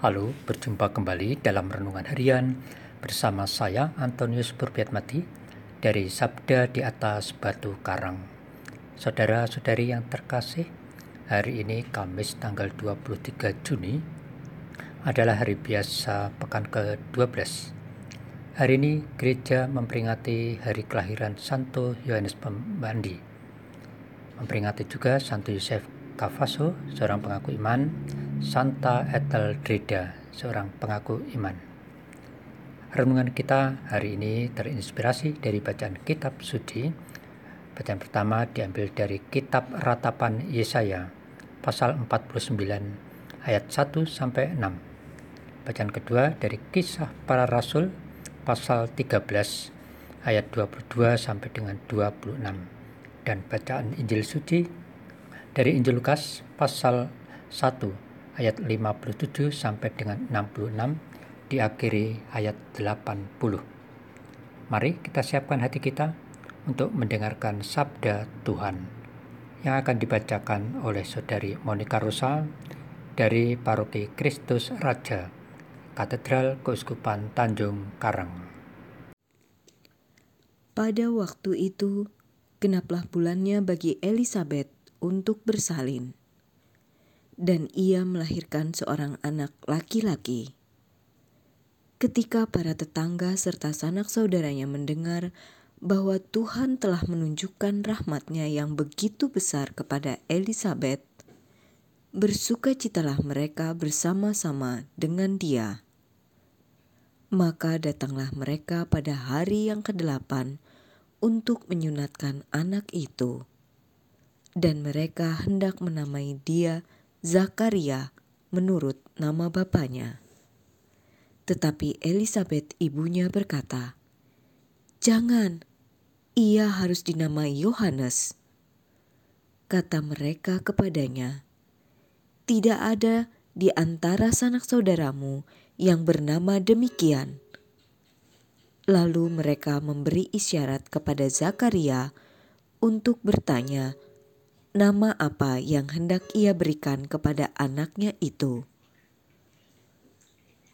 Halo, berjumpa kembali dalam Renungan Harian bersama saya Antonius Burbiatmati dari Sabda di atas Batu Karang. Saudara-saudari yang terkasih, hari ini Kamis tanggal 23 Juni adalah hari biasa pekan ke-12. Hari ini gereja memperingati hari kelahiran Santo Yohanes Pembandi. Memperingati juga Santo Yosef Kavaso, seorang pengaku iman, Santa Eteldreda, seorang pengaku iman. Renungan kita hari ini terinspirasi dari bacaan kitab suci. Bacaan pertama diambil dari kitab Ratapan Yesaya pasal 49 ayat 1 sampai 6. Bacaan kedua dari Kisah Para Rasul pasal 13 ayat 22 sampai dengan 26 dan bacaan Injil suci dari Injil Lukas pasal 1 ayat 57 sampai dengan 66 diakhiri ayat 80. Mari kita siapkan hati kita untuk mendengarkan sabda Tuhan yang akan dibacakan oleh saudari Monica Rosa dari Paroki Kristus Raja, Katedral Keuskupan Tanjung Karang. Pada waktu itu, genaplah bulannya bagi Elizabeth untuk bersalin dan ia melahirkan seorang anak laki-laki. Ketika para tetangga serta sanak saudaranya mendengar bahwa Tuhan telah menunjukkan rahmatnya yang begitu besar kepada Elizabeth, bersukacitalah mereka bersama-sama dengan dia. Maka datanglah mereka pada hari yang kedelapan untuk menyunatkan anak itu. Dan mereka hendak menamai dia Zakaria menurut nama bapaknya. Tetapi Elizabeth ibunya berkata, "Jangan, ia harus dinamai Yohanes." Kata mereka kepadanya, "Tidak ada di antara sanak saudaramu yang bernama demikian." Lalu mereka memberi isyarat kepada Zakaria untuk bertanya nama apa yang hendak ia berikan kepada anaknya itu.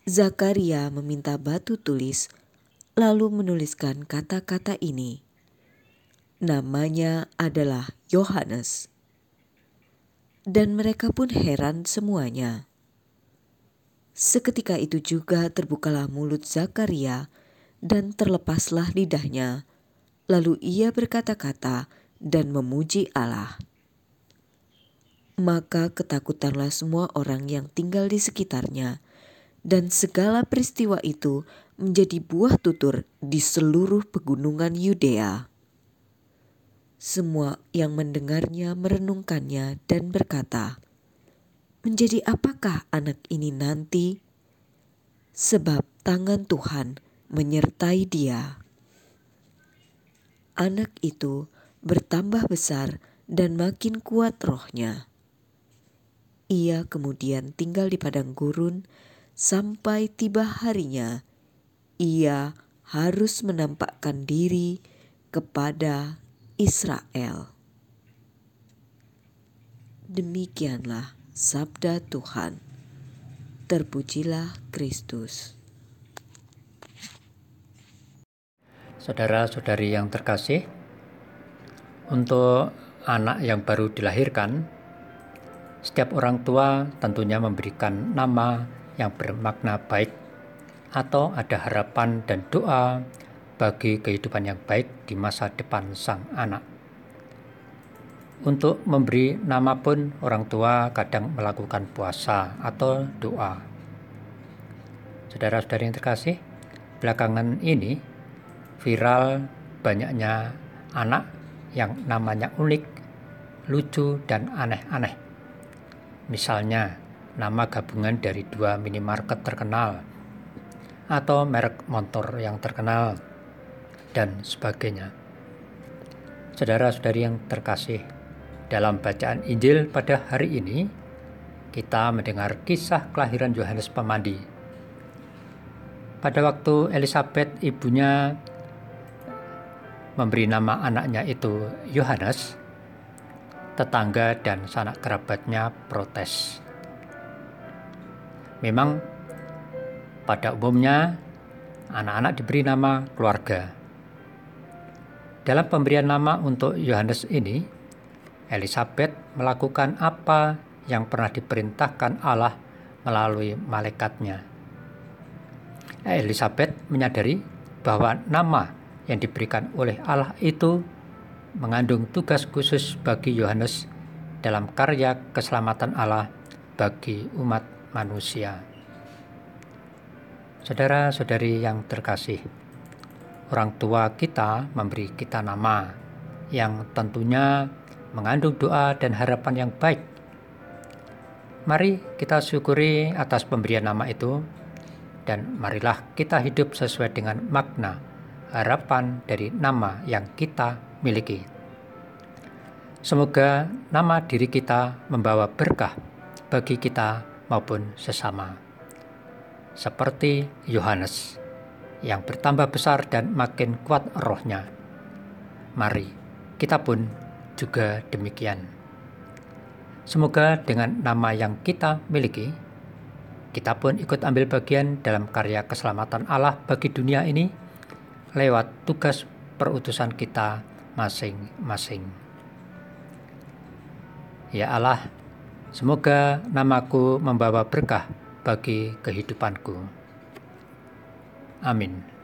Zakaria meminta batu tulis, lalu menuliskan kata-kata ini. Namanya adalah Yohanes. Dan mereka pun heran semuanya. Seketika itu juga terbukalah mulut Zakaria dan terlepaslah lidahnya. Lalu ia berkata-kata dan memuji Allah. Maka ketakutanlah semua orang yang tinggal di sekitarnya, dan segala peristiwa itu menjadi buah tutur di seluruh pegunungan Yudea. Semua yang mendengarnya merenungkannya dan berkata, "Menjadi apakah anak ini nanti?" Sebab tangan Tuhan menyertai dia. Anak itu bertambah besar dan makin kuat rohnya ia kemudian tinggal di padang gurun sampai tiba harinya ia harus menampakkan diri kepada Israel. Demikianlah sabda Tuhan. Terpujilah Kristus. Saudara-saudari yang terkasih, untuk anak yang baru dilahirkan, setiap orang tua tentunya memberikan nama yang bermakna baik atau ada harapan dan doa bagi kehidupan yang baik di masa depan sang anak. Untuk memberi nama pun orang tua kadang melakukan puasa atau doa. Saudara-saudari yang terkasih, belakangan ini viral banyaknya anak yang namanya unik, lucu, dan aneh-aneh. Misalnya, nama gabungan dari dua minimarket terkenal atau merek motor yang terkenal dan sebagainya. Saudara-saudari yang terkasih, dalam bacaan Injil pada hari ini kita mendengar kisah kelahiran Yohanes Pemandi. Pada waktu Elizabeth ibunya memberi nama anaknya itu Yohanes, tetangga dan sanak kerabatnya protes. Memang Pada umumnya, anak-anak diberi nama keluarga. Dalam pemberian nama untuk Yohanes ini, Elizabeth melakukan apa yang pernah diperintahkan Allah melalui malaikatnya. Elizabeth menyadari bahwa nama yang diberikan oleh Allah itu mengandung tugas khusus bagi Yohanes dalam karya keselamatan Allah bagi umat manusia. Saudara-saudari yang terkasih, orang tua kita memberi kita nama yang tentunya mengandung doa dan harapan yang baik. Mari kita syukuri atas pemberian nama itu dan marilah kita hidup sesuai dengan makna harapan dari nama yang kita miliki. Semoga nama diri kita membawa berkah bagi kita maupun sesama. Seperti Yohanes yang bertambah besar dan makin kuat rohnya. Mari kita pun juga demikian. Semoga dengan nama yang kita miliki, kita pun ikut ambil bagian dalam karya keselamatan Allah bagi dunia ini lewat tugas perutusan kita masing-masing. Ya Allah, semoga namaku membawa berkah bagi kehidupanku. Amin.